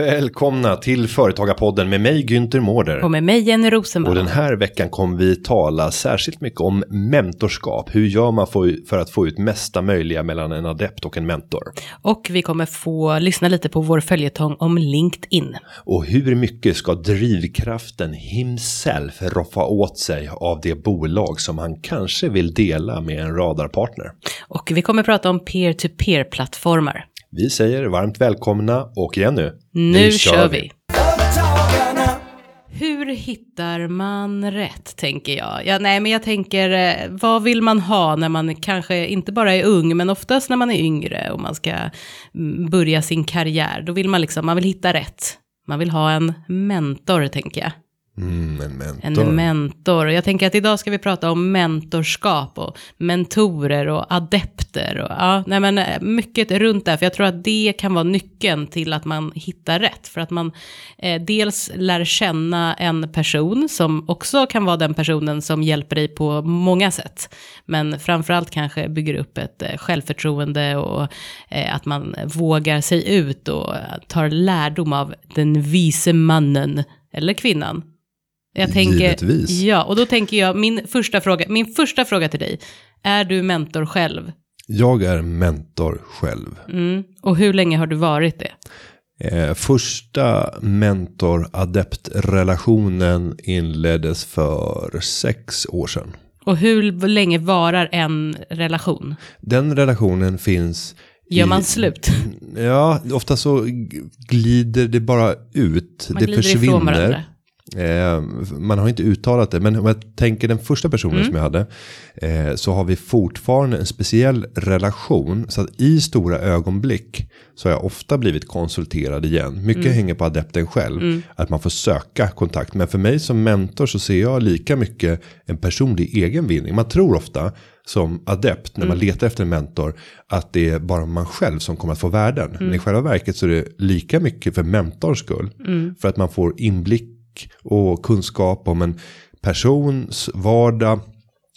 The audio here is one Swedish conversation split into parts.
Välkomna till Företagarpodden med mig Günther Mårder. Och med mig Jenny Rosenbaum. Och den här veckan kommer vi tala särskilt mycket om mentorskap. Hur gör man för, att få ut mesta möjliga mellan en adept och en mentor? Och vi kommer få lyssna lite på vår följetong om LinkedIn. Och hur mycket ska drivkraften himself roffa åt sig av det bolag som han kanske vill dela med en radarpartner? Och vi kommer prata om peer-to-peer plattformar. Vi säger varmt välkomna och igen nu. Nu, kör vi. Företagarna. Hur hittar man rätt, tänker jag. Ja, nej, men jag tänker, eh, vad vill man ha när man kanske inte bara är ung, men oftast när man är yngre och man ska mm, börja sin karriär. Då vill man liksom, man vill hitta rätt. Man vill ha en mentor, tänker jag. Mm, en mentor. En mentor. Jag tänker att idag ska vi prata om mentorskap och mentorer och adepter. Och, ja, nej men eh, mycket runt det, för jag tror att det kan vara nyckeln till att man hittar rätt. För att man eh, dels lär känna en person som också kan vara den personen som hjälper dig på många sätt. Men framförallt kanske bygger upp ett eh, självförtroende och eh, att man vågar sig ut och tar lärdom av den vise mannen eller kvinnan. Jag tänker, Givetvis. Ja, och då tänker jag, min första fråga, min första fråga till dig, är du mentor själv? Jag är mentor själv. Mm. Och hur länge har du varit det? Eh, första mentor-adept-relationen inleddes för sex år sedan. Och hur länge varar en relation? Den relationen finns Gör man slut? Ja, ofta så glider det bara ut. Man det försvinner. Eh, man har inte uttalat det, men om jag tänker den första personen Mm. som jag hade. Eh, så har vi fortfarande en speciell relation. Så att i stora ögonblick så har jag ofta blivit konsulterad igen. Mycket Mm. hänger på adepten själv. Att man får söka kontakt. Men för mig som mentor så ser jag lika mycket en personlig egen vinning. Man tror ofta som adept när man Mm. letar efter en mentor. Att det är bara man själv som kommer att få värden. Mm. Men i själva verket så är det lika mycket för mentorns skull. Mm. För att man får inblick och kunskap om en persons vardag.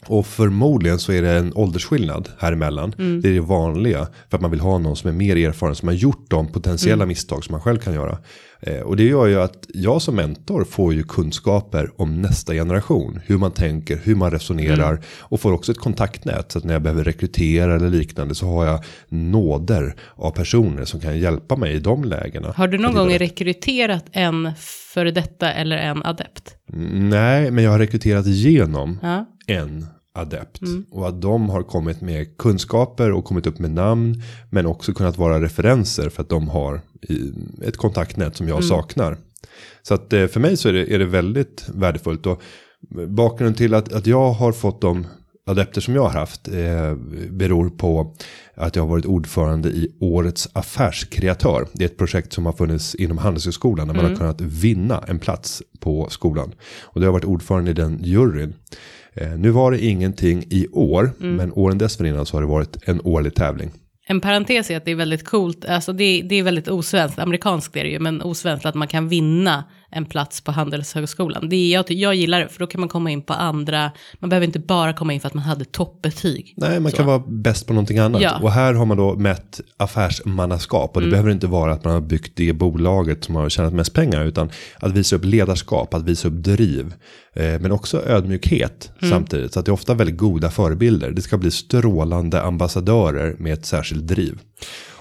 Och förmodligen så är det en åldersskillnad här emellan. Mm. Det är det vanliga. För att man vill ha någon som är mer erfaren. Som har gjort de potentiella Mm. misstag som man själv kan göra. Eh, och det gör ju att jag som mentor får ju kunskaper om nästa generation. Hur man tänker, hur man resonerar. Mm. Och får också ett kontaktnät. Så att när jag behöver rekrytera eller liknande. Så har jag nåder av personer som kan hjälpa mig i de lägena. Har du någon gång rekryterat en före detta eller en adept? Nej, men jag har rekryterat igenom Ja. En adept. Och att de har kommit med kunskaper och kommit upp med namn. Men också kunnat vara referenser för att de har ett kontaktnät som jag saknar. Så att eh, för mig så är det, är det väldigt värdefullt. Och bakgrunden till att, att jag har fått de adepter som jag har haft eh, beror på att jag har varit ordförande i årets affärskreatör. Det är ett projekt som har funnits inom Handelshögskolan där man har kunnat vinna en plats på skolan. Och det har varit ordförande i den juryn. Eh, nu var det ingenting i år, men åren dessförinnan så har det varit en årlig tävling. En parentes är att det är väldigt coolt, alltså det, det är väldigt osvenskt, amerikanskt är det ju, men osvenskt att man kan vinna en plats på Handelshögskolan. Det är, jag, jag gillar det, för då kan man komma in på andra, man behöver inte bara komma in för att man hade toppbetyg. Nej, man Så. kan vara bäst på någonting annat. Ja. Mm. Och här har man då mätt affärsmannaskap. Och det behöver inte vara att man har byggt det bolaget som har tjänat mest pengar. Utan att visa upp ledarskap, att visa upp driv. Eh, men också ödmjukhet Mm. samtidigt. Så att det är ofta väldigt goda förebilder. Det ska bli strålande ambassadörer med ett särskilt driv.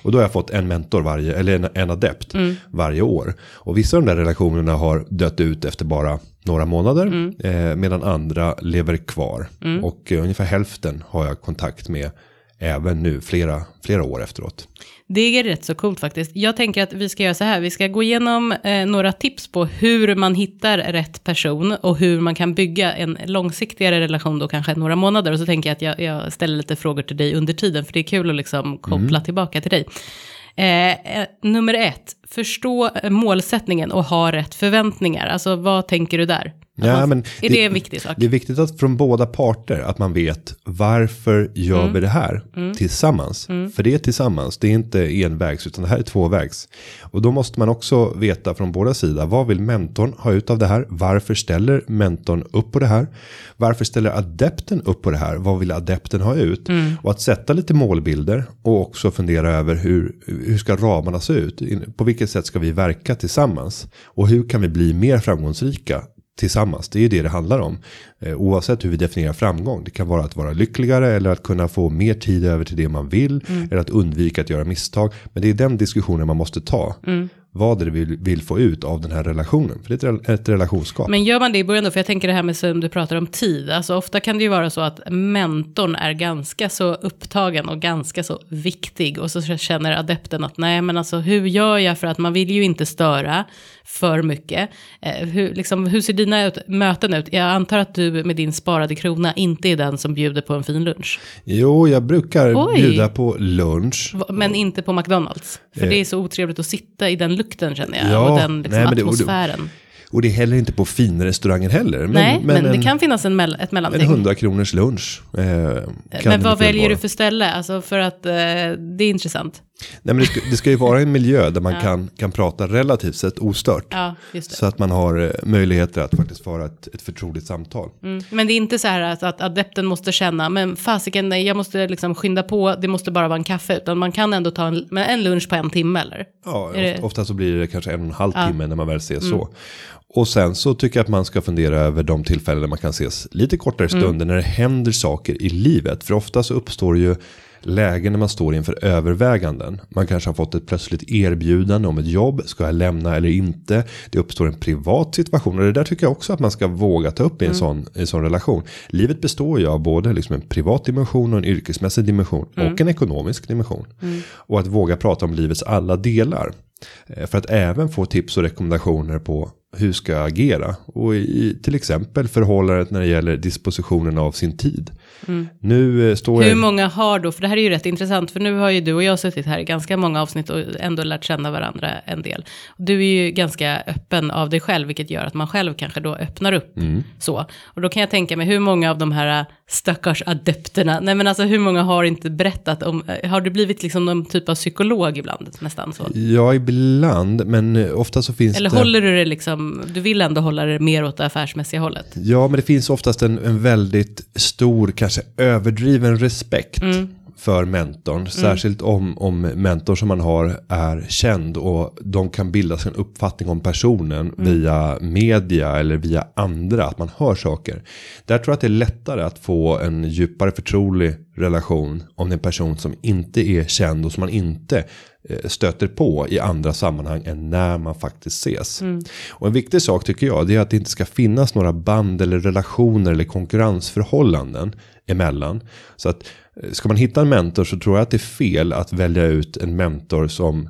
Och då har jag fått en mentor varje, eller en, en adept Mm. varje år. Och vissa av de där relationerna har dött ut efter bara några månader. Mm. Eh, medan andra lever kvar. Och eh, ungefär hälften har jag kontakt med även nu flera, flera år efteråt. Det är rätt så coolt faktiskt. Jag tänker att vi ska göra så här, vi ska gå igenom eh, några tips på hur man hittar rätt person och hur man kan bygga en långsiktigare relation då kanske några månader. Och så tänker jag att jag, jag ställer lite frågor till dig under tiden, för det är kul att liksom koppla tillbaka till dig. Eh, eh, nummer ett, förstå eh, målsättningen och ha rätt förväntningar. Alltså vad tänker du där? Ja, man- men är det, en viktig sak? Det är viktigt att från båda parter att man vet varför gör Mm. vi det här tillsammans. För det är tillsammans, det är inte envägs utan det här är tvåvägs. Och då måste man också veta från båda sidor vad vill mentorn ha ut av det här? Varför ställer mentorn upp på det här? Varför ställer adepten upp på det här? Vad vill adepten ha ut? Mm. Och att sätta lite målbilder och också fundera över hur, hur ska ramarna se ut? På vilket sätt ska vi verka tillsammans? Och hur kan vi bli mer framgångsrika tillsammans. Det är det det handlar om. Eh, oavsett hur vi definierar framgång. Det kan vara att vara lyckligare eller att kunna få mer tid över till det man vill. Eller att undvika att göra misstag. Men det är den diskussionen man måste ta. Vad är det vi vill, få ut av den här relationen. För det är ett, rel- ett relationsskap. Men gör man det i början då? För jag tänker det här med som du pratar om tid. Alltså ofta kan det ju vara så att mentorn är ganska så upptagen och ganska så viktig. Och så känner adepten att nej men alltså hur gör jag för att man vill ju inte störa för mycket. Eh, hur, liksom, hur ser dina ut, möten ut? Jag antar att du med din sparade krona inte är den som bjuder på en fin lunch. Jo, jag brukar Oj. bjuda på lunch. Men inte på McDonalds. För det är så otrevligt att sitta i den lukten känner jag. Ja, och den liksom, nej, men det- och det- atmosfären. Och det är heller inte på finrestauranger heller. Men, nej, men, en, det kan finnas en mell- ett en mellanting. 100 kronors lunch. Eh, Men vad väl väljer vara. du för ställe? Alltså för att eh, det är intressant. Nej, men det, ska, det ska ju vara en miljö där man kan, kan prata relativt sett ostört. Ja. Så att man har eh, möjligheter att faktiskt föra ett, ett förtroligt samtal. Mm. Men det är inte så här att, att adepten måste känna, men fasiken, nej, jag måste liksom skynda på, det måste bara vara en kaffe, utan man kan ändå ta en, en lunch på en timme eller? Ja, ofta, ofta så blir det kanske en och en halv timme när man väl ses så. Och sen så tycker jag att man ska fundera över de tillfällen där man kan ses lite kortare stunder när det händer saker i livet. För ofta så uppstår ju lägen när man står inför överväganden. Man kanske har fått ett plötsligt erbjudande om ett jobb. Ska jag lämna eller inte? Det uppstår en privat situation. Och det där tycker jag också att man ska våga ta upp i en, sån, i en sån relation. Livet består ju av både liksom en privat dimension och en yrkesmässig dimension. Och en ekonomisk dimension. Och att våga prata om livets alla delar. Eh, För att även få tips och rekommendationer på hur ska jag agera. Och i till exempel förhållandet när det gäller dispositionen av sin tid. Nu eh, står Mm. Hur jag... många har då, för det här är ju rätt intressant, för nu har ju du och jag suttit här i ganska många avsnitt och ändå lärt känna varandra en del. Du är ju ganska öppen av dig själv, vilket gör att man själv kanske då öppnar upp så. Och då kan jag tänka mig hur många av de här stackars adepterna, nej men alltså hur många har inte berättat om, har du blivit liksom någon typ av psykolog ibland, nästan så? Ja, ibland. Men eh, ofta så finns Eller det... håller du det liksom, du vill ändå hålla det mer åt det affärsmässiga hållet? Ja, men det finns oftast en, en väldigt stor, kanske överdriven respekt för mentorn. Särskilt om, om mentorn som man har är känd och de kan bilda sig en uppfattning om personen via media eller via andra, att man hör saker. Där tror jag att det är lättare att få en djupare förtrolig relation om det är en person som inte är känd och som man inte eh, stöter på i andra sammanhang än när man faktiskt ses. Och en viktig sak tycker jag det är att det inte ska finnas några band eller relationer eller konkurrensförhållanden emellan. Så att ska man hitta en mentor så tror jag att det är fel att välja ut en mentor som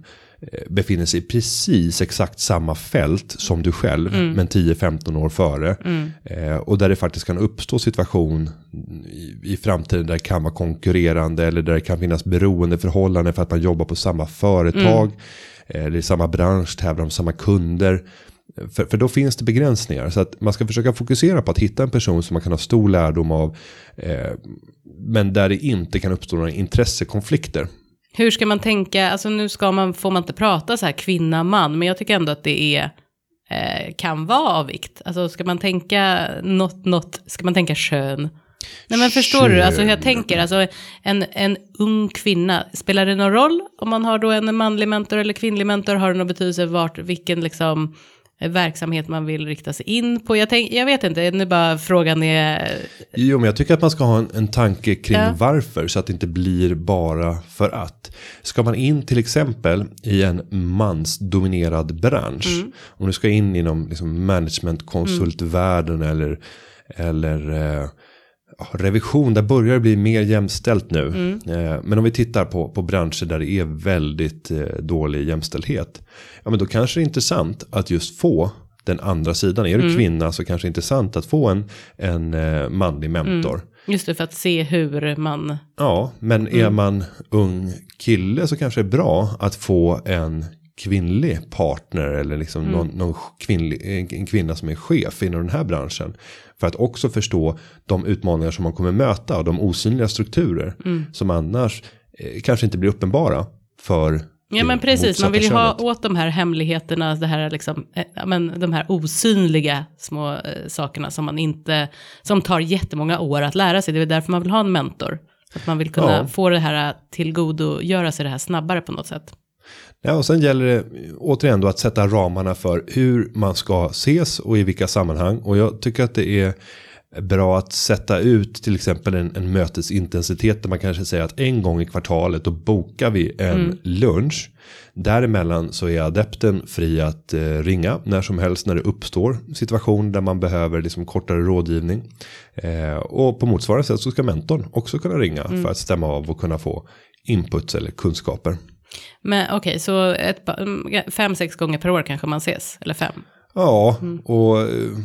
eh, befinner sig i precis exakt samma fält som du själv men 10-15 år före. Eh, och där det faktiskt kan uppstå situation i, i framtiden där det kan vara konkurrerande eller där det kan finnas beroendeförhållanden för att man jobbar på samma företag. eh, Eller i samma bransch, tävlar om samma kunder. För, för då finns det begränsningar. Så att man ska försöka fokusera på att hitta en person som man kan ha stor lärdom av. Eh, men där det inte kan uppstå några intressekonflikter. Hur ska man tänka, alltså nu ska man, får man inte prata så här kvinna, man, men jag tycker ändå att det är, eh, kan vara av vikt. Alltså ska man tänka något, något, ska man tänka kön? Nej men förstår du, alltså hur jag tänker, alltså en, en ung kvinna, spelar det någon roll om man har då en manlig mentor eller kvinnlig mentor, har det någon betydelse vart, vilken liksom verksamhet man vill rikta sig in på? Jag, tänk, jag vet inte, nu bara frågan är, Jo, men jag tycker att man ska ha en, en tanke kring Ja. varför. Så att det inte blir bara för att. Ska man in till exempel i en mansdominerad bransch. Om du ska in inom liksom managementkonsultvärlden eller, eller eh, revision. Där börjar det bli mer jämställt nu. Eh, men om vi tittar på, på branscher där det är väldigt eh, dålig jämställdhet. Ja, men då kanske det är intressant att just få den andra sidan. Är du kvinna så kanske det är intressant att få en, en eh, manlig mentor. just det för att se hur man, Ja, men är man ung kille så kanske det är bra att få en kvinnlig partner eller liksom någon, någon kvinnlig, en kvinna som är chef inom den här branschen. För att också förstå de utmaningar som man kommer möta och de osynliga strukturer som annars eh, kanske inte blir uppenbara för Ja men precis, man vill ju ha könet. åt de här hemligheterna, det här liksom, eh, men de här osynliga små eh, sakerna som man inte, som tar jättemånga år att lära sig. Det är därför man vill ha en mentor. Att man vill kunna Ja. få det här tillgodogöra sig det här snabbare på något sätt. Ja, och sen gäller det återigen då att sätta ramarna för hur man ska ses och i vilka sammanhang. Och jag tycker att det är bra att sätta ut till exempel en, en mötesintensitet där man kanske säger att en gång i kvartalet då bokar vi en lunch. Däremellan så är adepten fri att eh, ringa när som helst när det uppstår situation där man behöver liksom kortare rådgivning. Eh, och på motsvarande sätt så ska mentorn också kunna ringa för att stämma av och kunna få inputs eller kunskaper. Men okej, så ett, mm, fem, sex gånger per år kanske man ses, eller fem. Ja, och eh,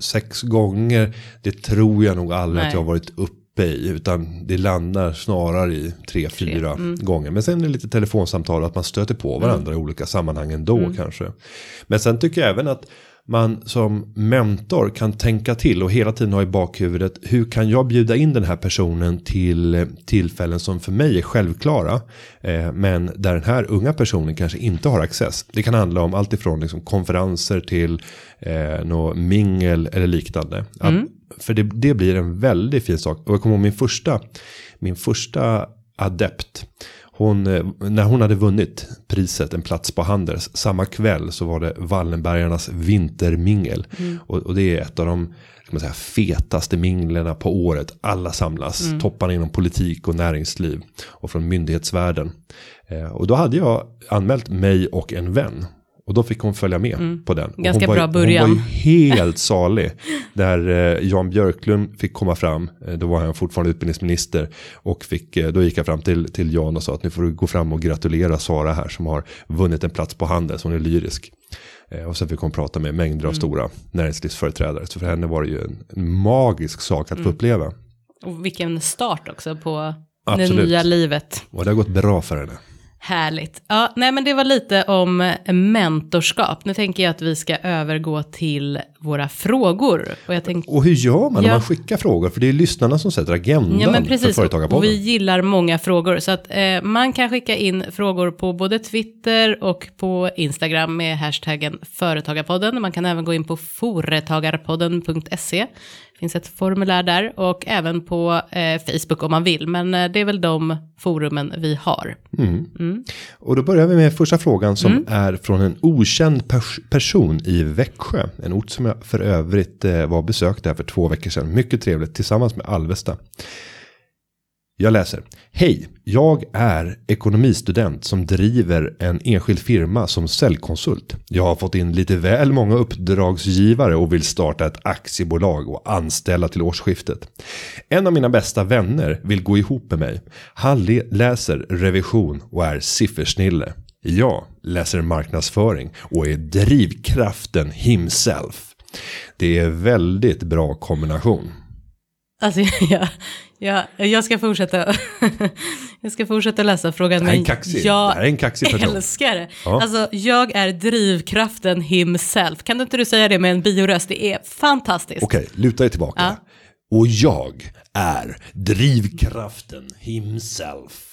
sex gånger, det tror jag nog aldrig Nej. att jag har varit uppe i. Utan det landar snarare i tre, fyra gånger. Men sen är det lite telefonsamtal att man stöter på varandra i olika sammanhang ändå kanske. Men sen tycker jag även att man som mentor kan tänka till och hela tiden ha i bakhuvudet hur kan jag bjuda in den här personen till tillfällen som för mig är självklara eh, men där den här unga personen kanske inte har access. Det kan handla om allt ifrån liksom konferenser till eh, nå mingel eller liknande. Att, För det, det blir en väldigt fin sak och jag kommer ihåg min första min första adept hon, eh, när hon hade vunnit priset En plats på Handels. Samma kväll så var det Wallenbergarnas vintermingel. Och, och det är ett av de man säga, fetaste minglerna på året. Alla samlas. Topparna inom politik och näringsliv. Och från myndighetsvärlden. Eh, och då hade jag anmält mig och en vän. Och då fick hon följa med på den. Ganska bra ju- början. Hon var helt salig. Där eh, Jan Björklund fick komma fram. Eh, då var han fortfarande utbildningsminister. Och fick, eh, då gick jag fram till, till Jan och sa att nu får du gå fram och gratulera Sara här. Som har vunnit en plats på Handels. Hon är lyrisk. Eh, och sen fick hon prata med mängder Mm. av stora näringslivsföreträdare. Så för henne var det ju en, en magisk sak att få uppleva. Och vilken start också på det Absolut. nya livet. Och det har gått bra för henne. Härligt. Ja, nej men det var lite om eh, mentorskap. Nu tänker jag att vi ska övergå till våra frågor. Och jag tänkte... Och hur gör man när Ja. man skickar frågor? För det är lyssnarna som sätter agendan Ja men för precis, och Företagarpodden. vi gillar många frågor. Så att eh, man kan skicka in frågor på både Twitter och på Instagram med hashtaggen Företagarpodden. Man kan även gå in på foretagarpodden.se. Finns ett formulär där och även på eh, Facebook om man vill. Men eh, det är väl de forumen vi har. Och då börjar vi med första frågan som Mm. är från en okänd pers- person i Växjö. En ort som jag för övrigt eh, var besökt där för två veckor sedan. Mycket trevligt tillsammans med Alvesta. Jag läser. Hej, jag är ekonomistudent som driver en enskild firma som säljkonsult. Jag har fått in lite väl många uppdragsgivare och vill starta ett aktiebolag och anställa till årsskiftet. En av mina bästa vänner vill gå ihop med mig. Han läser revision och är siffersnille. Jag läser marknadsföring och är drivkraften himself. Det är väldigt bra kombination. Alltså jag, jag, jag ska fortsätta. jag ska fortsätta läsa frågan. Det här är en kaxig, jag det här är en kaxig person. älskar det. Ja. Alltså, jag är drivkraften himself. Kan du inte du säga det med en bioröst? Det är fantastiskt. Okej, luta dig tillbaka. Ja. Och jag är drivkraften himself.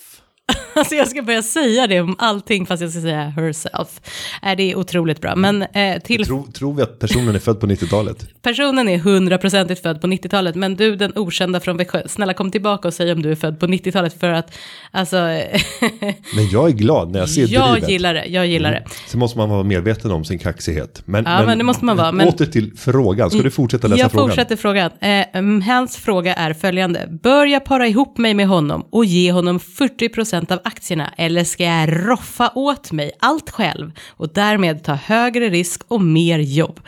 Alltså jag ska börja säga det om allting fast jag ska säga herself. Äh, det är otroligt bra. Men eh, till Tror, tror vi att personen är född på 90-talet? personen är hundraprocentigt född på 90-talet. Men du den okända från Växjö, snälla kom tillbaka och säg om du är född på 90-talet. För att alltså, Men jag är glad när jag ser jag drivet. gillar det. Jag gillar det. Sen måste man vara medveten om sin kaxighet. Men, Ja, men det måste man vara, men- Åter till frågan. Ska du fortsätta läsa jag frågan? fortsätter frågan. Eh, mm, hans fråga är följande. Bör jag para ihop mig med honom och ge honom 40% av aktierna eller ska jag roffa åt mig allt själv och därmed ta högre risk och mer jobb?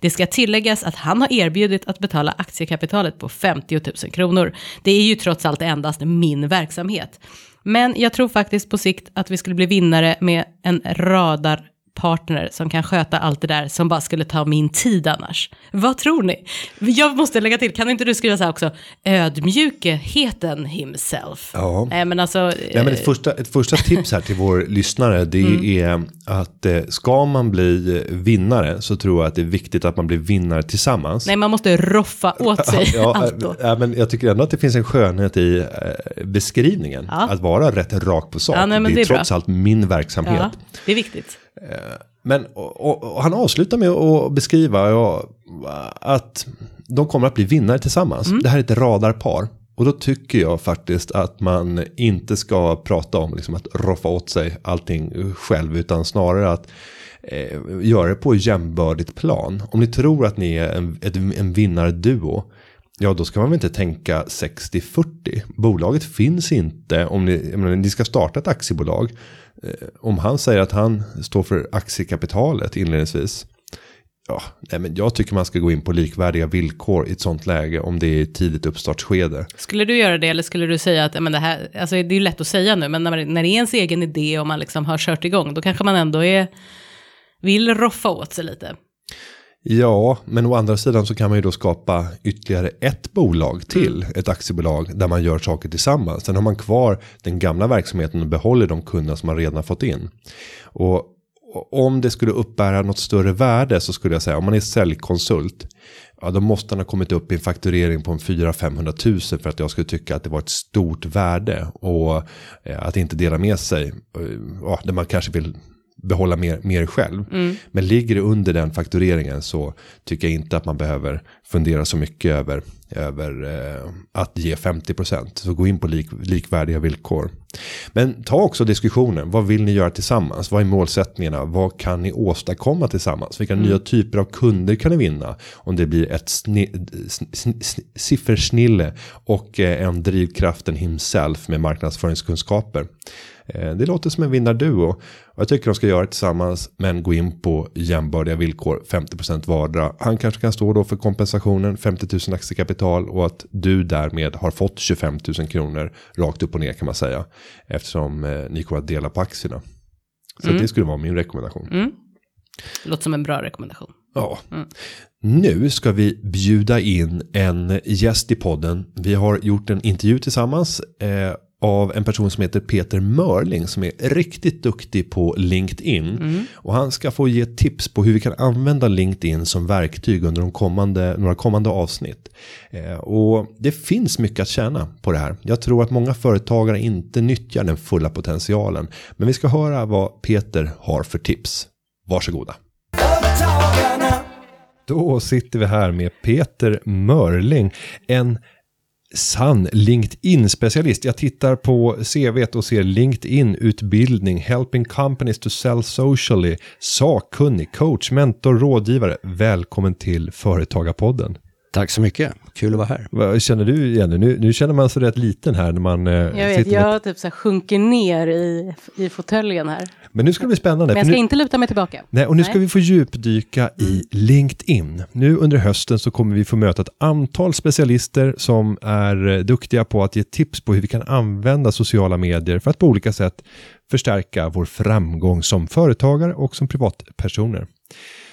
Det ska tilläggas att han har erbjudit att betala aktiekapitalet på 50 000 kronor. Det är ju trots allt endast min verksamhet. Men jag tror faktiskt på sikt att vi skulle bli vinnare med en radar partner som kan sköta allt det där som bara skulle ta min tid annars. Vad tror ni? Jag måste lägga till, kan inte du skriva så här också, ödmjukheten himself. Ja. Nej men alltså, Nej, men ett, första, ett första tips här till vår lyssnare det Mm. är att eh, ska man bli vinnare så tror jag att det är viktigt att man blir vinnare tillsammans. nej man måste roffa åt sig Ja, allt då. äh, äh, men jag tycker ändå att det finns en skönhet i äh, beskrivningen. Ja. Att vara rätt rak på sak. Ja, nej, det är, det är bra. trots allt min verksamhet. Ja, det är viktigt. Men och, och, han avslutar med att beskriva ja, att de kommer att bli vinnare tillsammans. Mm. Det här är ett radarpar. Och då tycker jag faktiskt att man inte ska prata om liksom att roffa åt sig allting själv. Utan snarare att eh, göra det på jämbördigt plan. Om ni tror att ni är en, ett, en vinnarduo. Ja, då ska man väl inte tänka 60-40. Bolaget finns inte om ni, menar, ni ska starta ett aktiebolag. Eh, om han säger att han står för aktiekapitalet inledningsvis. Ja, nej, men jag tycker man ska gå in på likvärdiga villkor i ett sånt läge om det är tidigt uppstartsskede. Skulle du göra det eller skulle du säga att men det här, alltså det är ju lätt att säga nu, men när, när det är ens egen idé och man liksom har kört igång, då kanske man ändå är, vill roffa åt sig lite. Ja, men å andra sidan så kan man ju då skapa ytterligare ett bolag till ett aktiebolag där man gör saker tillsammans. Sen har man kvar den gamla verksamheten och behåller de kunder som man redan har fått in. Och om det skulle uppbära något större värde så skulle jag säga om man är säljkonsult. Ja, då måste han ha kommit upp i en fakturering på en 400-500 000 för att jag skulle tycka att det var ett stort värde. Och eh, att inte dela med sig. eh, Ja, där man kanske vill behålla mer, mer själv. Men ligger det under den faktureringen så tycker jag inte att man behöver fundera så mycket över, över eh, att ge 50%. Så gå in på lik, likvärdiga villkor. Men ta också diskussionen. Vad vill ni göra tillsammans? Vad är målsättningarna? Vad kan ni åstadkomma tillsammans? Vilka nya typer av kunder kan ni vinna? Om det blir ett sni, sn, sn, sn, siffersnille och eh, en drivkraften himself med marknadsföringskunskaper. Eh, Det låter som en vinnarduo. Och jag tycker de ska göra det tillsammans. Men gå in på jämbördiga villkor. 50% vardera. Han kanske kan stå då för kompensationen. 50 000 aktiekapital. Och att du därmed har fått 25 000 kronor. Rakt upp och ner kan man säga. Eftersom eh, ni kommer att dela på aktierna. Så det skulle vara min rekommendation. Det låter som en bra rekommendation. Ja. Nu ska vi bjuda in en gäst i podden. Vi har gjort en intervju tillsammans eh, av en person som heter Peter Mörling som är riktigt duktig på LinkedIn. Och han ska få ge tips på hur vi kan använda LinkedIn som verktyg under de kommande, några kommande avsnitt. Eh, och det finns mycket att tjäna på det här. Jag tror att många företagare inte nyttjar den fulla potentialen. Men vi ska höra vad Peter har för tips. Varsågoda. Då sitter vi här med Peter Mörling, en sann LinkedIn-specialist. Jag tittar på CVt och ser LinkedIn-utbildning, helping companies to sell socially, sakkunnig, coach, mentor, rådgivare. Välkommen till Företagarpodden. Tack så mycket, kul att vara här. Vad känner du Jenny? Nu, nu känner man sig rätt liten här när man eh, Jag vet, jag typ så här sjunker ner i, i fåtöljen här. Men nu ska det bli spännande. Men jag ska nu... inte luta mig tillbaka. Nej, och nu ska Nej. vi få djupdyka i LinkedIn. Nu under hösten så kommer vi få möta ett antal specialister som är eh, duktiga på att ge tips på hur vi kan använda sociala medier för att på olika sätt förstärka vår framgång som företagare och som privatpersoner.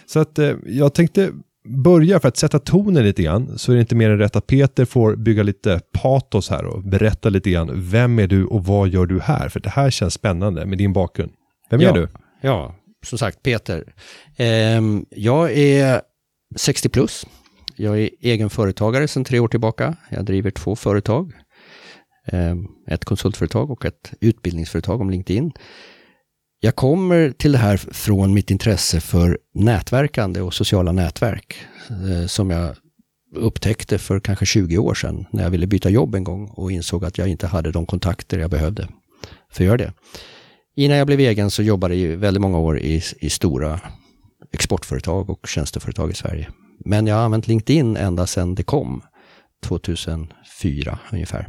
Så att eh, jag tänkte börja för att sätta tonen lite grann så är det inte mer än rätt att Peter får bygga lite patos här och berätta lite grann. Vem är du och vad gör du här? För det här känns spännande med din bakgrund. Vem ja, är du? Ja, som sagt Peter. Ehm, jag är 60 plus. Jag är egen företagare sedan tre år tillbaka. Jag driver två företag. Ehm, ett konsultföretag och ett utbildningsföretag om LinkedIn. Jag kommer till det här från mitt intresse för nätverkande och sociala nätverk eh, som jag upptäckte för kanske 20 år sedan när jag ville byta jobb en gång och insåg att jag inte hade de kontakter jag behövde för att göra det. Innan jag blev egen så jobbade jag väldigt många år i, i stora exportföretag och tjänsteföretag i Sverige. Men jag har använt LinkedIn ända sedan det kom, 2004 ungefär.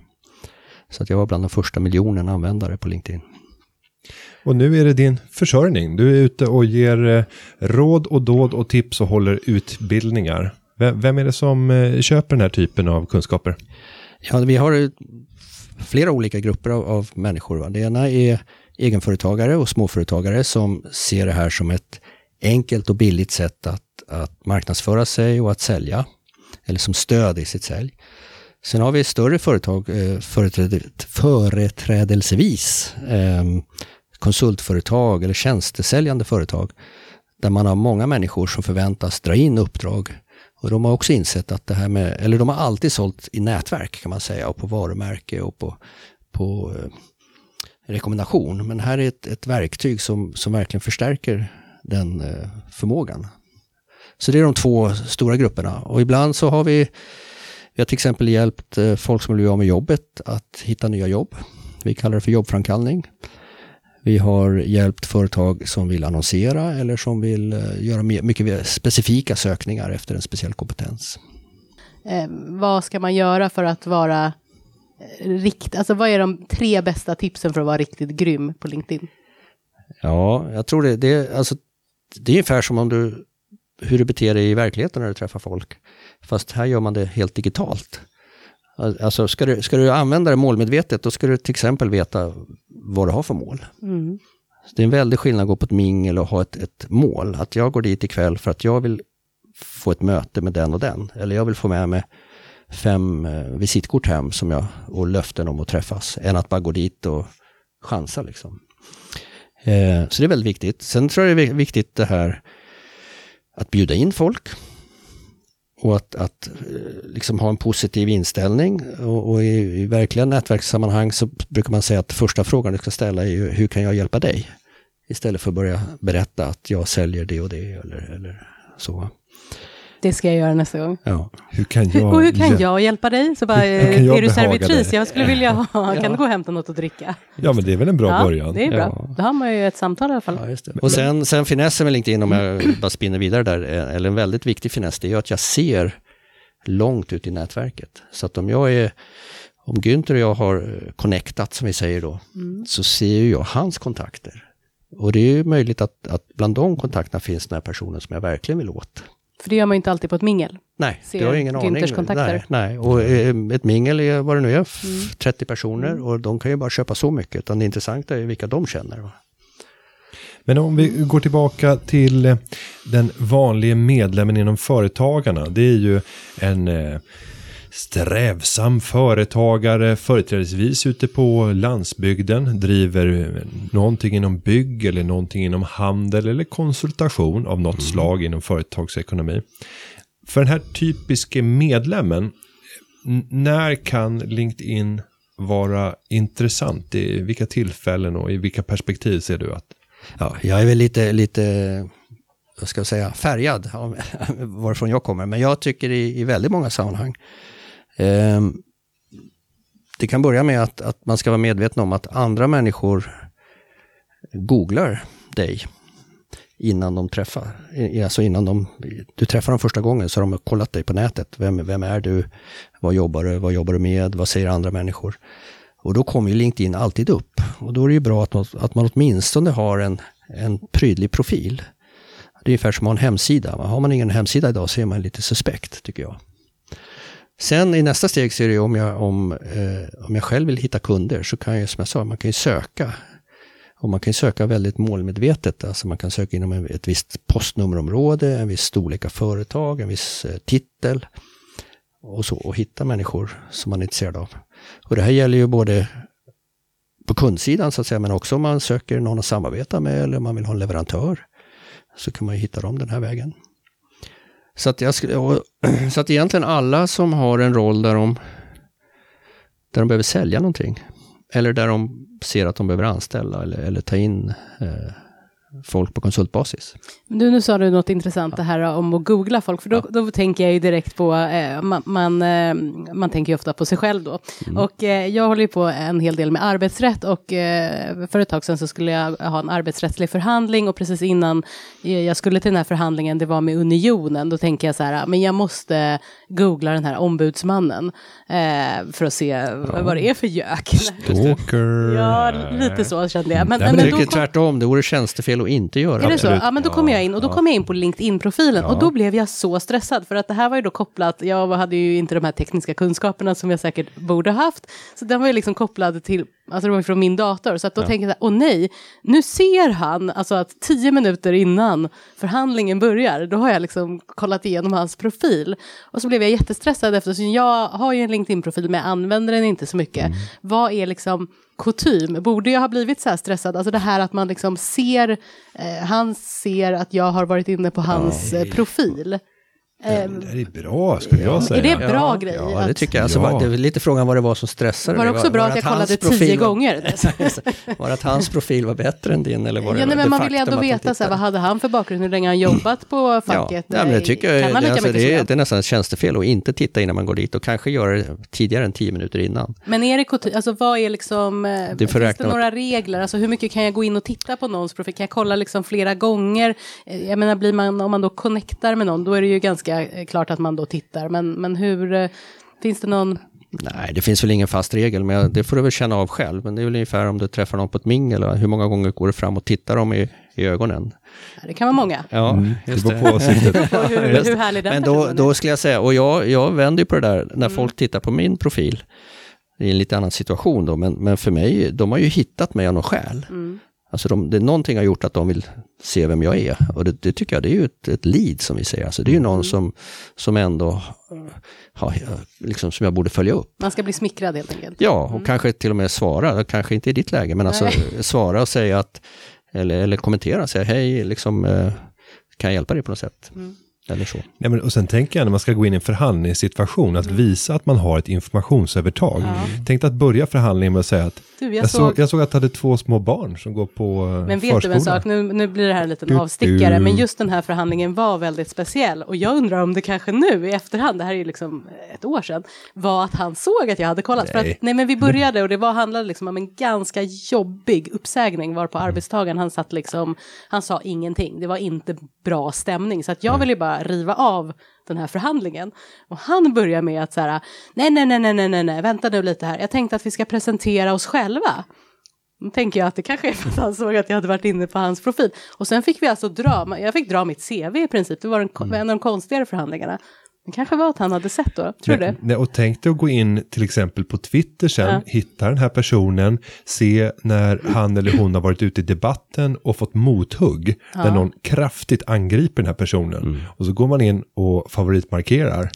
Så att jag var bland de första miljonen användare på LinkedIn. Och nu är det din försörjning. Du är ute och ger eh, råd och dåd och tips och håller utbildningar. Vem, vem är det som eh, köper den här typen av kunskaper? Ja, vi har eh, flera olika grupper av, av människor. Va? Det ena är egenföretagare och småföretagare som ser det här som ett enkelt och billigt sätt att, att marknadsföra sig och att sälja, eller som stöd i sitt sälj. Sen har vi större företag, eh, företrädelsevis ehm, konsultföretag eller tjänstesäljande företag där man har många människor som förväntas dra in uppdrag. Och de har också insett att det här med, eller de har alltid sålt i nätverk kan man säga och på varumärke och på, på eh, rekommendation. Men här är ett, ett verktyg som, som verkligen förstärker den eh, förmågan. Så det är de två stora grupperna och ibland så har vi vi har till exempel hjälpt eh, folk som vill av med jobbet att hitta nya jobb. Vi kallar det för jobbframkallning. Vi har hjälpt företag som vill annonsera eller som vill eh, göra mycket specifika sökningar efter en speciell kompetens. Eh, vad ska man göra för att vara eh, rikt, alltså vad är de tre bästa tipsen för att vara riktigt grym på LinkedIn? Ja, jag tror det, det, alltså, det är ungefär som om du, hur du beter dig i verkligheten när du träffar folk. Fast här gör man det helt digitalt. Alltså ska du, ska du använda det målmedvetet, då ska du till exempel veta vad du har för mål. Mm. Det är en väldig skillnad att gå på ett mingel och ha ett, ett mål. Att jag går dit ikväll för att jag vill få ett möte med den och den. Eller jag vill få med mig fem eh, visitkort hem som jag, och löften om att träffas. Än att bara gå dit och chansa liksom. Eh, så det är väldigt viktigt. Sen tror jag det är viktigt det här att bjuda in folk och att, att eh, liksom ha en positiv inställning. Och, och i, i, verkliga nätverkssammanhang så brukar man säga att första frågan du ska ställa är ju hur kan jag hjälpa dig? Istället för att börja berätta att jag säljer det och det eller, eller så. Det ska jag göra nästa gång. Ja. Hur kan jag, och hur kan jag hjälpa dig? Så bara, hur, är du servitris? Dig? Jag skulle vilja ha, kan du gå och hämta något att dricka? Ja, men det är väl en bra ja, början. det är bra. Ja. Då har man ju ett samtal i alla fall. Ja, och sen, sen finessen med LinkedIn, om jag bara spinner vidare där, eh, eller en väldigt viktig finess, det är ju att jag ser långt ut i nätverket. Så att om jag är om Günther och jag har eh, connectat, som vi säger då, mm. så ser jag hans kontakter. Och det är möjligt att, att bland de kontakterna finns den här personen som jag verkligen vill åt. För det gör man ju inte alltid på ett mingel. Nej, Ser det har jag ingen aning. Nej, nej, och eh, ett mingel är vad det nu är, mm. 30 personer mm. och de kan ju bara köpa så mycket. Utan det intressanta är vilka de känner. Men om vi går tillbaka till eh, den vanliga medlemmen inom Företagarna. Det är ju en eh, strävsam företagare, företrädesvis ute på landsbygden, driver någonting inom bygg eller någonting inom handel eller konsultation av något mm. slag inom företagsekonomi. För den här typiska medlemmen, när kan LinkedIn vara intressant? I vilka tillfällen och i vilka perspektiv ser du att? Ja, jag är väl lite, lite vad ska jag säga, färgad av varifrån jag kommer. Men jag tycker i, i väldigt många sammanhang Ehm, det kan börja med att, att man ska vara medveten om att andra människor googlar dig innan de träffar. Alltså innan de, du träffar dem första gången så har de kollat dig på nätet. Vem, vem är du? Vad jobbar du? Vad jobbar du med? Vad säger andra människor? Och då kommer ju LinkedIn alltid upp. Och då är det ju bra att man, att man åtminstone har en, en prydlig profil. Det är ungefär som att ha en hemsida. Har man ingen hemsida idag så är man lite suspekt, tycker jag. Sen i nästa steg så är det om jag, om, eh, om jag själv vill hitta kunder så kan jag, som jag sa, man kan ju söka. Och man kan söka väldigt målmedvetet, alltså man kan söka inom ett visst postnummerområde, en viss storlek av företag, en viss eh, titel och så och hitta människor som man är intresserad av. Och det här gäller ju både på kundsidan så att säga, men också om man söker någon att samarbeta med eller om man vill ha en leverantör så kan man ju hitta dem den här vägen. Så att, jag, så att egentligen alla som har en roll där de, där de behöver sälja någonting, eller där de ser att de behöver anställa eller, eller ta in eh, folk på konsultbasis. Du, nu sa du något intressant det här om att googla folk, för då, då tänker jag ju direkt på, eh, man, man, eh, man tänker ju ofta på sig själv då. Mm. Och eh, jag håller ju på en hel del med arbetsrätt och eh, för ett tag sedan så skulle jag ha en arbetsrättslig förhandling och precis innan jag skulle till den här förhandlingen, det var med Unionen, då tänker jag så här, men jag måste googla den här ombudsmannen eh, för att se ja. vad det är för gök. Stalker. ja, lite så kände jag. Men, Nej, men, men då kom... tvärtom, det vore tjänstefel att inte göra Är det så? Ja, men då kom jag in och då kom jag in på LinkedIn-profilen och Ja. då blev jag så stressad för att det här var ju då kopplat, jag hade ju inte de här tekniska kunskaperna som jag säkert borde ha haft, så den var ju liksom kopplad till, alltså det var från min dator, så att då tänkte jag så här, åh nej, nu ser han, alltså att tio minuter innan förhandlingen börjar, då har jag liksom kollat igenom hans profil och så blev jag jättestressad eftersom jag har ju en LinkedIn-profil men jag använder den inte så mycket. Vad är liksom kutym? Borde jag ha blivit så här stressad? Alltså det här att man liksom ser, eh, han ser att jag har varit inne på hans eh, profil. Ehm, Det är bra skulle jag säga. är det bra ja, grej? Ja, det tycker jag. Alltså, Ja. var, det är lite frågan vad det var som stressade Var det också bra att jag kollade tio var- gånger? var det att hans profil var bättre än din? Eller var det Ja, nej, det men man vill ju ändå veta, så här, vad hade han för bakgrund, hur länge har han jobbat på facket? Ja, men det tycker jag det, alltså, det, är, det är nästan ett tjänstefel att inte titta innan man går dit och kanske göra det tidigare än tio minuter innan. Men är det alltså vad är liksom, eh, får finns det några regler? Alltså hur mycket kan jag gå in och titta på någons profil? Kan jag kolla liksom flera gånger? Eh, Jag menar, blir man, om man då connectar med någon, då är det ju ganska eh, klart att man då tittar. Men, men hur, eh, finns det någon, Nej, det finns väl ingen fast regel, men det får du väl känna av själv. Men det är väl ungefär om du träffar någon på ett mingel, hur många gånger går du fram och tittar dem i, i ögonen? ja, det kan vara många. Ja, Det beror på syftet. Och hur, Just hur härlig den Men då, då skulle jag säga, och jag, jag vänder ju på det där, när Mm. folk tittar på min profil, i en lite annan situation då, men, men för mig, de har ju hittat mig av någon skäl. Mm. Alltså de, det, någonting har gjort att de vill se vem jag är. Och det, det tycker jag, det är ju ett, ett lead som vi säger. Alltså det är ju någon Mm. som, som ändå har, liksom, som jag borde följa upp. Man ska bli smickrad helt enkelt. Ja, och kanske till och med svara, kanske inte i ditt läge, men alltså svara och säga att, eller, eller kommentera, säga hej, liksom, eh, kan jag hjälpa dig på något sätt? Mm. Eller så. Nej, men, och sen tänker jag när man ska gå in i en förhandlingssituation, att visa att man har ett informationsövertag. Tänk att börja förhandlingen med att säga att Du, jag jag, såg- såg, jag såg att du hade två små barn som går på eh, Men vet förskola. du en sak, nu, nu blir det här en liten Du- avstickare, du- men just den här förhandlingen var väldigt speciell. Och jag undrar om det kanske nu i efterhand, det här är ju liksom ett år sedan, var att han såg att jag hade kollat. För Nej. att, nej men vi började och det var, handlade liksom om en ganska jobbig uppsägning var på Mm. arbetstagaren, han satt liksom, han sa ingenting, det var inte bra stämning. Så att jag ville bara riva av den här förhandlingen. Och han börjar med att så här, nej, nej, nej, nej, nej, nej, nej, vänta nu lite här, jag tänkte att vi ska presentera oss själva. Då tänker jag att det kanske är för att han såg att jag hade varit inne på hans profil. Och sen fick vi alltså dra, jag fick dra mitt CV i princip, det var en, Mm. en av de konstigare förhandlingarna. Det kanske var att han hade sett då, tror du det? Och tänk dig att gå in till exempel på Twitter sen, Ja. hitta den här personen, se när han eller hon har varit ute i debatten och fått mothugg, när någon kraftigt angriper den här personen. Och så går man in och favoritmarkerar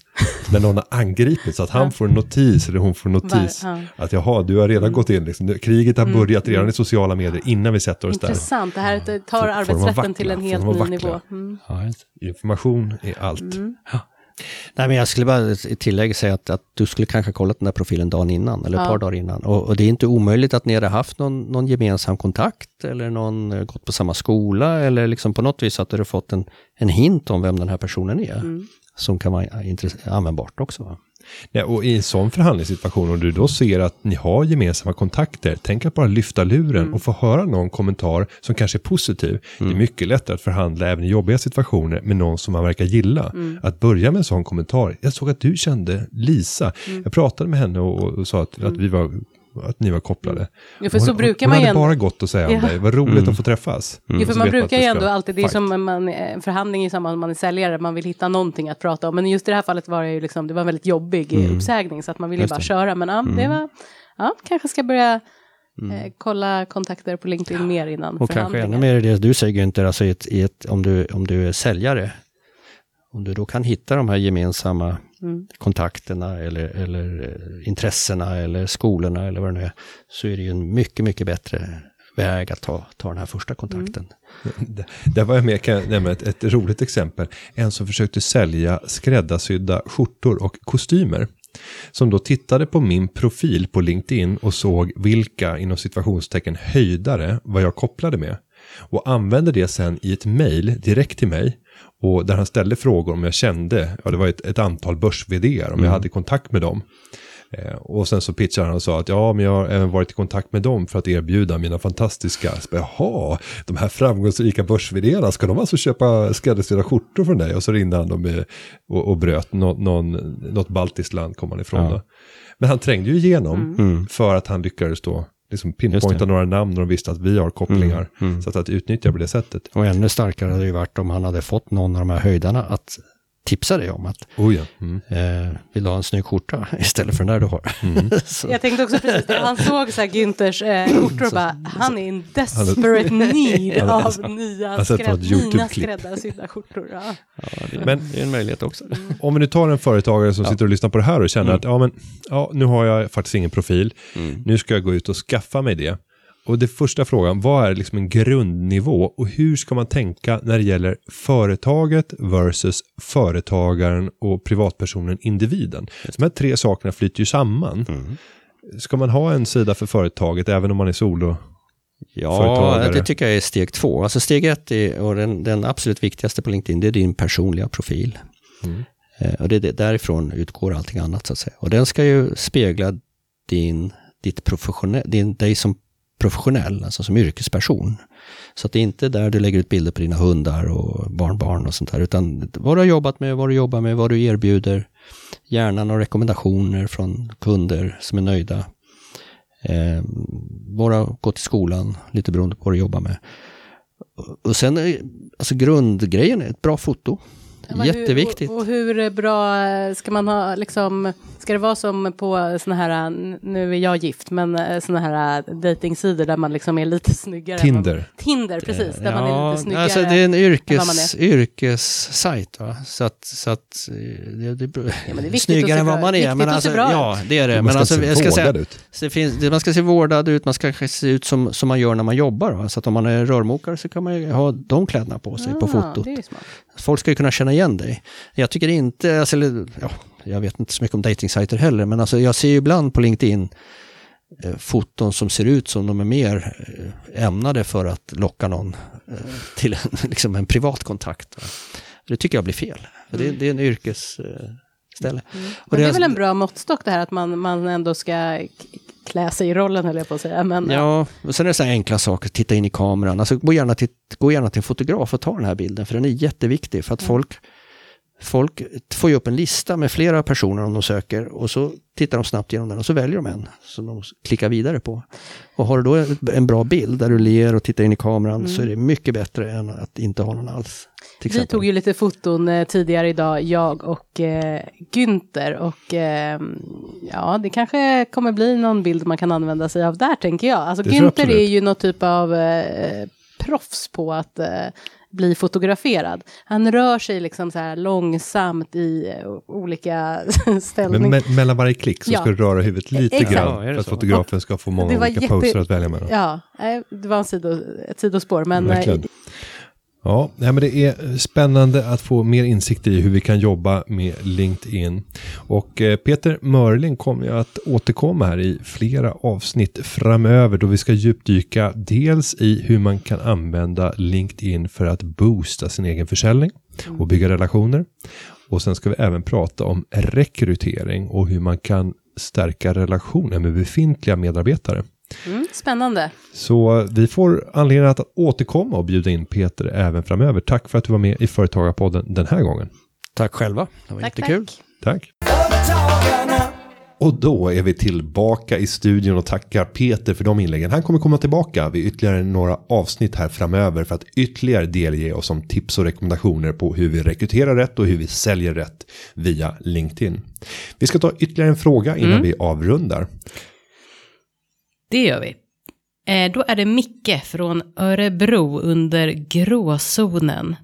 när någon har angripit så att han får en notis eller hon får en notis. Var- ja. Att jaha, du har redan gått in, liksom. Kriget har börjat redan i sociala medier innan vi sätter oss där. Intressant, det här tar arbetsrätten vackla? till en helt ny vackla? nivå. Mm. Information är allt. Nej, men jag skulle bara i tillägg säga att, att du skulle kanske kollat den där profilen dagen innan, eller ett Ja. par dagar innan. Och, och det är inte omöjligt att ni hade haft någon, någon gemensam kontakt, eller någon eh, gått på samma skola, eller liksom på något vis att du har fått en, en hint om vem den här personen är. Som kan vara användbart också. Va? Nej, och i en sån förhandlingssituation, om du då ser att ni har gemensamma kontakter, tänk att bara lyfta luren Mm. och få höra någon kommentar som kanske är positiv. Det är mycket lättare att förhandla även i jobbiga situationer med någon som man verkar gilla. Mm. Att börja med en sån kommentar. Jag såg att du kände Lisa. Mm. Jag pratade med henne och, och sa att, att, vi var, att ni var kopplade. Jo, för hon, så brukar hon man ju hade bara gott att säga om Ja. dig. Vad roligt att få träffas. Jo, för Så man brukar ju ändå alltid, det är fight. som man, eh, en förhandling i samband med man är säljare, man vill hitta någonting att prata om. Men just i det här fallet var det ju liksom, det var en väldigt jobbig eh, uppsägning, så att man ville ju Just bara det. köra. Men ja, det var, ja, kanske ska börja eh, kolla kontakter på LinkedIn mer innan Och kanske ännu mer i det du säger Günther, alltså i ett, i ett, om, du, om du är säljare, om du då kan hitta de här gemensamma Mm. kontakterna eller, eller eh, intressena eller skolorna eller vad det nu är, så är det ju en mycket, mycket bättre väg att ta, ta den här första kontakten. Där- Där var jag med, kan jag nämna ett, ett roligt exempel. En som försökte sälja skräddarsydda skjortor och kostymer. Som då tittade på min profil på LinkedIn och såg vilka inom situationstecken höjdare vad jag kopplade med. Och använde det sen i ett mail direkt till mig. Och där han ställde frågor om jag kände, ja det var ett, ett antal börs om jag hade kontakt med dem. Eh, och sen så pitchade han och sa att ja, men jag har även varit i kontakt med dem för att erbjuda mina fantastiska, så jaha, de här framgångsrika börs ska de alltså köpa skräddarsydda skjortor från dig? Och så ringde han dem och, och bröt, Nå, någon, något baltiskt land kom han ifrån Ja. Men han trängde ju igenom för att han lyckades då liksom pinpointa några namn och de visste att vi har kopplingar. Mm, mm. Så att, att utnyttja på det sättet. Och ännu starkare hade det ju varit om han hade fått någon av de här höjdarna att tipsa dig om att Oh ja. Mm. eh, vill du ha en snygg skjorta istället för den där du har. Så, Jag tänkte också precis. Han såg så här Günthers eh, skjortor och bara, han är in desperate need av nya skrädd, mina YouTube-klipp. skräddarsydda skjortor. Ja. ja, det, Men- men, det är en möjlighet också. Om vi nu tar en företagare som sitter och lyssnar på det här och känner att ja, men, ja, nu har jag faktiskt ingen profil. Nu ska jag gå ut och skaffa mig det. Och det första frågan, vad är liksom en grundnivå och hur ska man tänka när det gäller företaget versus företagaren och privatpersonen, individen? De här tre sakerna flyter ju samman. Ska man ha en sida för företaget även om man är solo? Ja, företagare. det tycker jag är steg två. Alltså steg ett är, och den, den absolut viktigaste på LinkedIn, det är din personliga profil. Mm. Eh, och det är därifrån utgår allting annat så att säga. Och den ska ju spegla din, ditt professionell, din, dig som professionell, alltså som yrkesperson. Så att det är inte där du lägger ut bilder på dina hundar och barnbarn och sånt där, utan vad du har jobbat med, vad du jobbar med, vad du erbjuder, gärna några rekommendationer från kunder som är nöjda. Eh, var gå till skolan, lite beroende på vad du jobbar med. Och- sen, eh, alltså grundgrejen är ett bra foto. Men hur- Jätteviktigt. Och, och hur bra eh, ska man ha, liksom, ska det vara som på såna här, nu är jag gift, men eh, såna här dejtingsidor där man liksom är lite snyggare. Tinder. Man, Tinder, precis, där man är lite snyggare. Alltså det är en yrkes, yrkessajt. Va? Så att, så att eh, det, det, men det är snyggare än vad man är. Men alltså, ja, det är det. Man Men ska alltså, se jag ska säga, vårdad ut. det finns, det- man ska se vårdad ut, man ska kanske se ut som, som man gör när man jobbar. Va? Så att om man är rörmokare så kan man ju ha de kläderna på sig på Ah, fotot. Folk ska ju kunna känna igen dig. Jag tycker inte, alltså, ja, jag vet inte så mycket om dejtingsajter heller, men alltså, jag ser ju ibland på LinkedIn eh, foton som ser ut som de är mer eh, ämnade för att locka någon eh, till en, liksom en privat kontakt. Det tycker jag blir fel. För det, det är en yrkesställe. Mm. Men det är väl en bra måttstock det här att man, man ändå ska klä sig i rollen höll jag på att säga. Men, Ja, och sen är det så här enkla saker, titta in i kameran. Alltså, gå, gärna till, gå gärna till en fotograf och ta den här bilden, för den är jätteviktig. För att folk, folk får ju upp en lista med flera personer om de söker och så tittar de snabbt igenom den och så väljer de en som de klickar vidare på. Och har du då en- bra bild där du ler och tittar in i kameran så är det mycket bättre än att inte ha någon alls. Till Vi tog ju lite foton eh, tidigare idag, jag och eh, Günther. Och eh, ja, det kanske kommer bli någon bild man kan använda sig av där, tänker jag. Alltså Det Günther är ju någon typ av eh, proffs på att eh, bli fotograferad. Han rör sig liksom så här långsamt i eh, olika ställningar. Men me mellan varje klick så Ja. ska du röra huvudet lite Exakt. Grann för att så? fotografen ska få många olika jätte- poser att välja mellan. Ja, nej, det var en sido, ett sidospår. Men eh, Verkligen. Ja, men det är spännande att få mer insikt i hur vi kan jobba med LinkedIn. Och eh, Peter Mörling kommer att återkomma här i flera avsnitt framöver då vi ska djupdyka dels i hur man kan använda LinkedIn för att boosta sin egen försäljning och bygga relationer. Och sen ska vi även prata om rekrytering och hur man kan stärka relationer med befintliga medarbetare. Mm, spännande. Så vi får anledning att återkomma och bjuda in Peter även framöver. Tack för att du var med i Företagarpodden den här gången. Tack själva, det var Tack, jättekul. tack. Tack. Och då är vi tillbaka i studion och tackar Peter för de inläggen. Han kommer komma tillbaka vid ytterligare några avsnitt här framöver för att ytterligare delge oss om tips och rekommendationer på hur vi rekryterar rätt och hur vi säljer rätt via LinkedIn. Vi ska ta ytterligare en fråga innan vi avrundar. Det gör vi. Eh, då är det Micke från Örebro under gråzonen.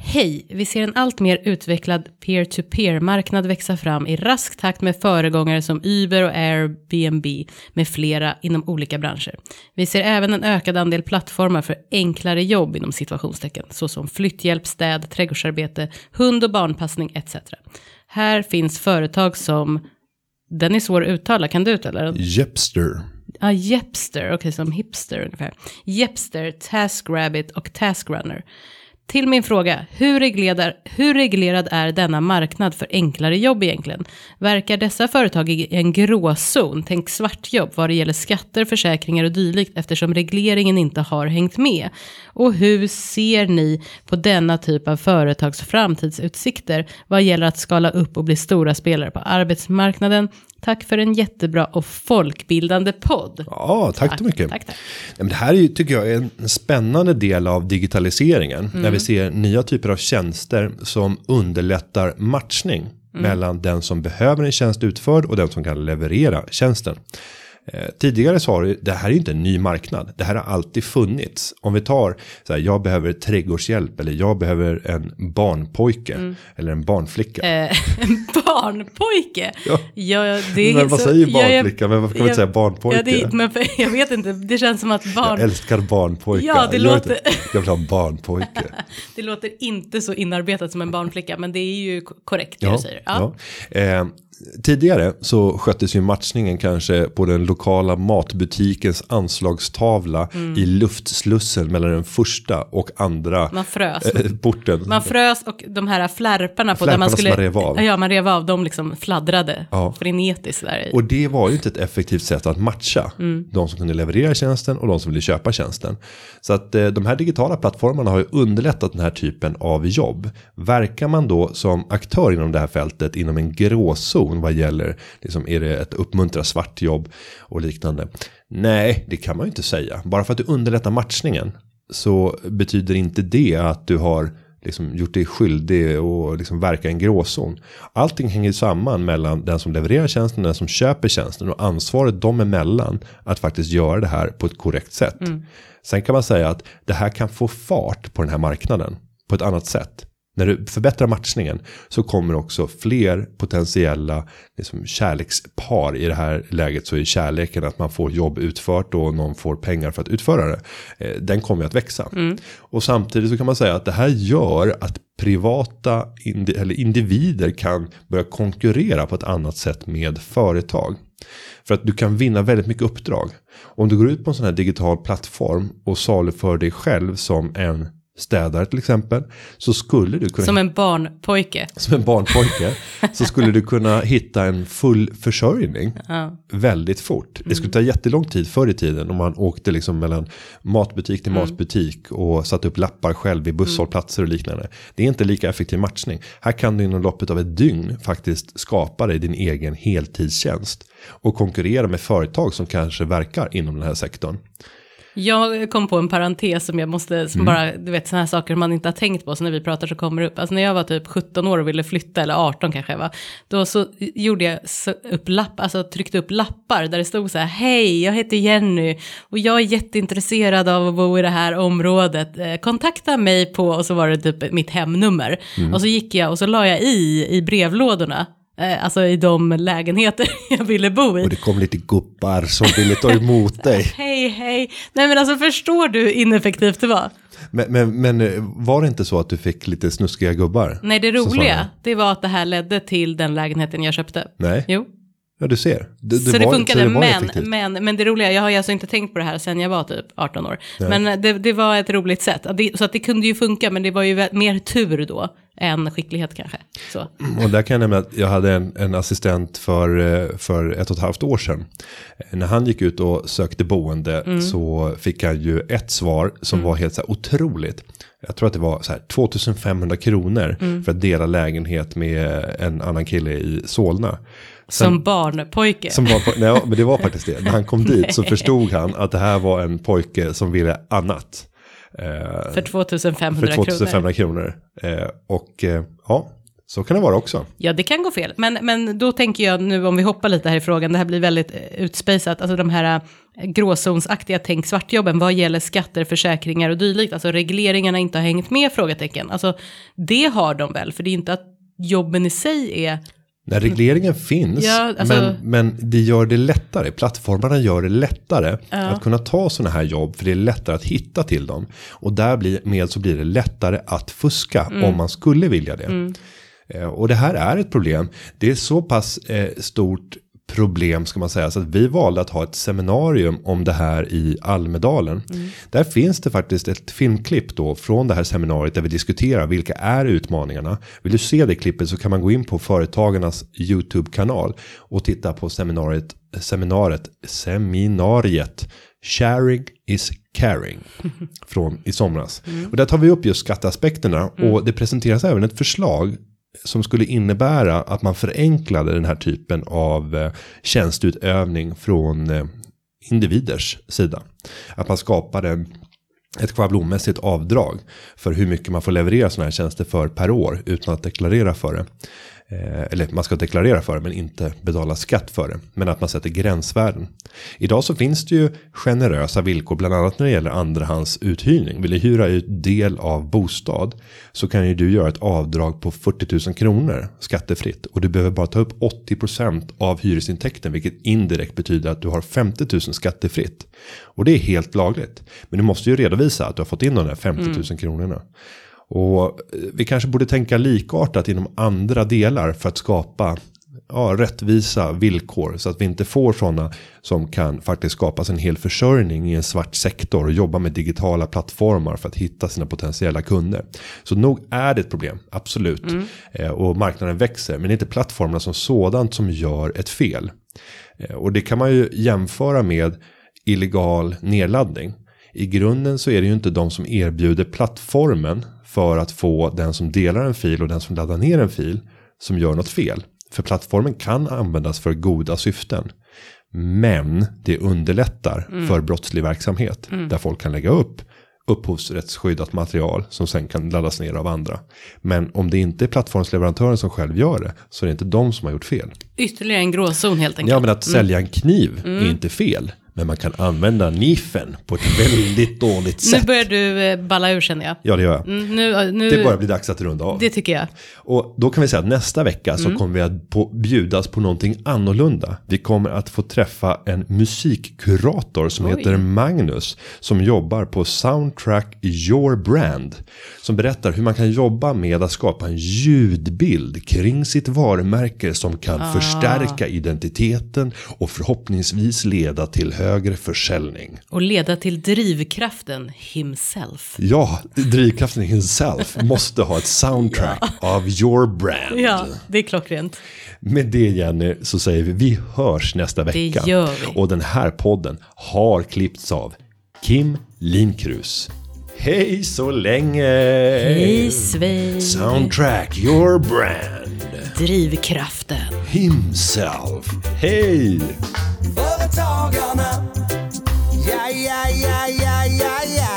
Hej, vi ser en allt mer utvecklad peer-to-peer-marknad växa fram i rask takt med föregångare som Uber och Airbnb med flera inom olika branscher. Vi ser även en ökad andel plattformar för enklare jobb inom situationstecken, såsom flytthjälp, städ, trädgårdsarbete, hund och barnpassning etc. Här finns företag som, den är svår att uttala, kan du uttala den? Jepster ah, Jepster, okej som hipster ungefär. Jepster, TaskRabbit och TaskRunner. Till min fråga, hur reglerad, hur reglerad är denna marknad för enklare jobb egentligen? Verkar dessa företag i en gråzon, tänk svartjobb, vad det gäller skatter, försäkringar och dylikt eftersom regleringen inte har hängt med? Och hur ser ni på denna typ av företags framtidsutsikter vad gäller att skala upp och bli stora spelare på arbetsmarknaden Tack för en jättebra och folkbildande podd. Ja, tack, så mycket. Tack, tack. Det här är ju, tycker jag, är en spännande del av digitaliseringen. När vi ser nya typer av tjänster som underlättar matchning. Mellan den som behöver en tjänst utförd och den som kan leverera tjänsten. Eh, tidigare sa du, det här är inte en ny marknad. Det här har alltid funnits. Om vi tar, så här, jag behöver trädgårdshjälp eller jag behöver en barnpojke. Eller en barnflicka. Eh, en barnpojke? Ja. Ja, det är men vad så- säger ja, barnflicka? Men varför kan man inte säga barnpojke? Ja, det, men för, jag vet inte, det känns som att barn... Jag älskar barnpojkar. Ja, det jag, låter- inte, jag vill ha barnpojke. Det låter inte så inarbetat som en barnflicka, men det är ju ko- korrekt det du säger. Ja. ja. Eh, tidigare så sköttes ju matchningen kanske på den lokala matbutikens anslagstavla Mm. i luftslussen mellan den första och andra Man frös. eh, porten. Man frös och de här flärparna på där Flärparna man som skulle... man rev av. Ja, man rev av, de liksom fladdrade Ja. frenetiskt där. Och det var ju inte ett effektivt sätt att matcha Mm. de som kunde leverera tjänsten och de som ville köpa tjänsten. Så att eh, de här digitala plattformarna har ju underlättat den här typen av jobb. Verkar man då som aktör inom det här fältet inom en gråzon vad gäller, liksom, är det ett uppmuntra svartjobb och liknande? Nej, det kan man ju inte säga. Bara för att du underlättar matchningen så betyder inte det att du har liksom gjort dig skyldig och liksom verka i en gråzon. Allting hänger samman mellan den som levererar tjänsten och den som köper tjänsten och ansvaret dem emellan att faktiskt göra det här på ett korrekt sätt. Sen kan man säga att det här kan få fart på den här marknaden på ett annat sätt. När du förbättrar matchningen så kommer också fler potentiella liksom, kärlekspar i det här läget så är kärleken att man får jobb utfört och någon får pengar för att utföra det. Eh, den kommer att växa. Och samtidigt så kan man säga att det här gör att privata indi eller individer kan börja konkurrera på ett annat sätt med företag. För att du kan vinna väldigt mycket uppdrag. Om du går ut på en sån här digital plattform och saluför dig själv som en städare till exempel. Så skulle du kunna Som en barnpojke. som en barnpojke så skulle du kunna hitta en full försörjning väldigt fort. Det skulle ta jättelång tid förr i tiden om man åkte liksom mellan matbutik till matbutik och satte upp lappar själv vid busshållplatser och liknande. Det är inte lika effektiv matchning. Här kan du inom loppet av ett dygn faktiskt skapa dig din egen heltidstjänst och konkurrera med företag som kanske verkar inom den här sektorn. Jag kom på en parentes som jag måste, som bara, du vet sådana här saker man inte har tänkt på, så när vi pratar så kommer det upp. Alltså när jag var typ 17 år och ville flytta, eller 18 kanske jag var, då så gjorde jag upp lapp, alltså tryckte upp lappar där det stod så här, hej, jag heter Jenny och jag är jätteintresserad av att bo i det här området, eh, kontakta mig på, och så var det typ mitt hemnummer. Och så gick jag och så la jag i, i brevlådorna, alltså i de lägenheter jag ville bo i. Och det kom lite gubbar som ville ta emot dig. Hej, hej. Nej men alltså förstår du ineffektivt det var? Men, men, men eh, var det inte så att du fick lite snuskiga gubbar? Nej, det Så roliga, det var att det här ledde till den lägenheten jag köpte. Nej, Jo, ja du ser. Det, så det var- funkade, det var men, men, men det roliga, jag har ju alltså inte tänkt på det här sen jag var typ 18 år. Men det, det var ett roligt sätt, det, så att det kunde ju funka, men det var ju mer tur då än skicklighet kanske. Så. Och där kan jag nämna att jag hade en, en assistent för, eh, för ett och ett halvt år sedan. Eh, När han gick ut och sökte boende Mm. så fick han ju ett svar som var helt så här otroligt. Jag tror att det var så här 2500 kronor Mm. för att dela lägenhet med en annan kille i Solna. Som barnpojke. Som på- nej, men det var faktiskt det. När han kom dit så förstod han att det här var en pojke som ville annat. Eh, för 2500 för kronor. 2500 kronor. Eh, och eh, ja, så kan det vara också. Ja, det kan gå fel. Men, men då tänker jag nu om vi hoppar lite här i frågan, det här blir väldigt eh, utspejsat, alltså de här eh, gråzonsaktiga tänk svartjobben vad gäller skatter, försäkringar och dylikt, alltså regleringarna inte har hängt med frågetecken. Alltså det har de väl, för det är inte att jobben i sig är, När regleringen finns, Ja, alltså- men, men det gör det lättare. Plattformarna gör det lättare att kunna ta sådana här jobb. För det är lättare att hitta till dem. Och därmed så blir det lättare att fuska Mm. om man skulle vilja det. Eh, Och det här är ett problem. Det är så pass eh, stort problem ska man säga. Så att vi valde att ha ett seminarium om det här i Almedalen. Där finns det faktiskt ett filmklipp då från det här seminariet där vi diskuterar vilka är utmaningarna. Vill du se det klippet så kan man gå in på företagarnas YouTube-kanal och titta på seminariet, seminariet, seminariet Sharing is caring från i somras. Och där tar vi upp just skatteaspekterna och det presenteras även ett förslag som skulle innebära att man förenklade den här typen av tjänstutövning tjänsteutövning från eh, individers sida. Att man skapade ett schablonmässigt avdrag för hur mycket man får leverera sådana här tjänster för per år utan att deklarera för det. Eh, eller man ska deklarera för det men inte betala skatt för det. Men att man sätter gränsvärden. Idag så finns det ju generösa villkor bland annat när det gäller andrahandsuthyrning. Vill du hyra ut del av bostad så kan ju du göra ett avdrag på 40 000 kronor skattefritt. Och du behöver bara ta upp 80% av hyresintäkten vilket indirekt betyder att du har 50 000 skattefritt. Och det är helt lagligt. Men du måste ju redovisa att du har fått in de där 50 000 mm. kronorna. Och vi kanske borde tänka likartat inom andra delar för att skapa ja, rättvisa villkor så att vi inte får sådana som kan faktiskt skapas en hel försörjning i en svart sektor och jobba med digitala plattformar för att hitta sina potentiella kunder. Så nog är det ett problem, absolut. Mm. Eh, och marknaden växer, men det är inte plattformarna som sådant som gör ett fel. Eh, och det kan man ju jämföra med illegal nedladdning. I grunden så är det ju inte de som erbjuder plattformen för att få den som delar en fil och den som laddar ner en fil som gör något fel. För plattformen kan användas för goda syften. Men det underlättar mm. för brottslig verksamhet. Mm. Där folk kan lägga upp upphovsrättsskyddat material som sen kan laddas ner av andra. Men om det inte är plattformsleverantören som själv gör det så är det inte de som har gjort fel. Ytterligare en gråzon helt enkelt. Ja men att mm. sälja en kniv mm. är inte fel. Men man kan använda nifen på ett väldigt dåligt sätt. Nu börjar du eh, balla ur känner jag. Ja, det gör jag. Mm, nu, eh, nu, det börjar bli dags att runda av. Det tycker jag. Och då kan vi säga att nästa vecka så mm. kommer vi att på, bjudas på någonting annorlunda. Vi kommer att få träffa en musikkurator som Oj. heter Magnus. Som jobbar på Soundtrack Your Brand. Som berättar hur man kan jobba med att skapa en ljudbild kring sitt varumärke som kan ah. förstärka identiteten och förhoppningsvis leda till hög högre försäljning. Och leda till drivkraften himself. Ja, drivkraften himself måste ha ett soundtrack ja. av your brand. Ja, det är klockrent. Med det Jenny så säger vi vi hörs nästa vecka. Det gör vi. Och den här podden har klippts av Kim Linkrus. Hej så länge! Hej svej! Soundtrack your brand. Drivkraften. Himself. Hej! Företagarna. Ja, ja, ja, ja, ja, ja.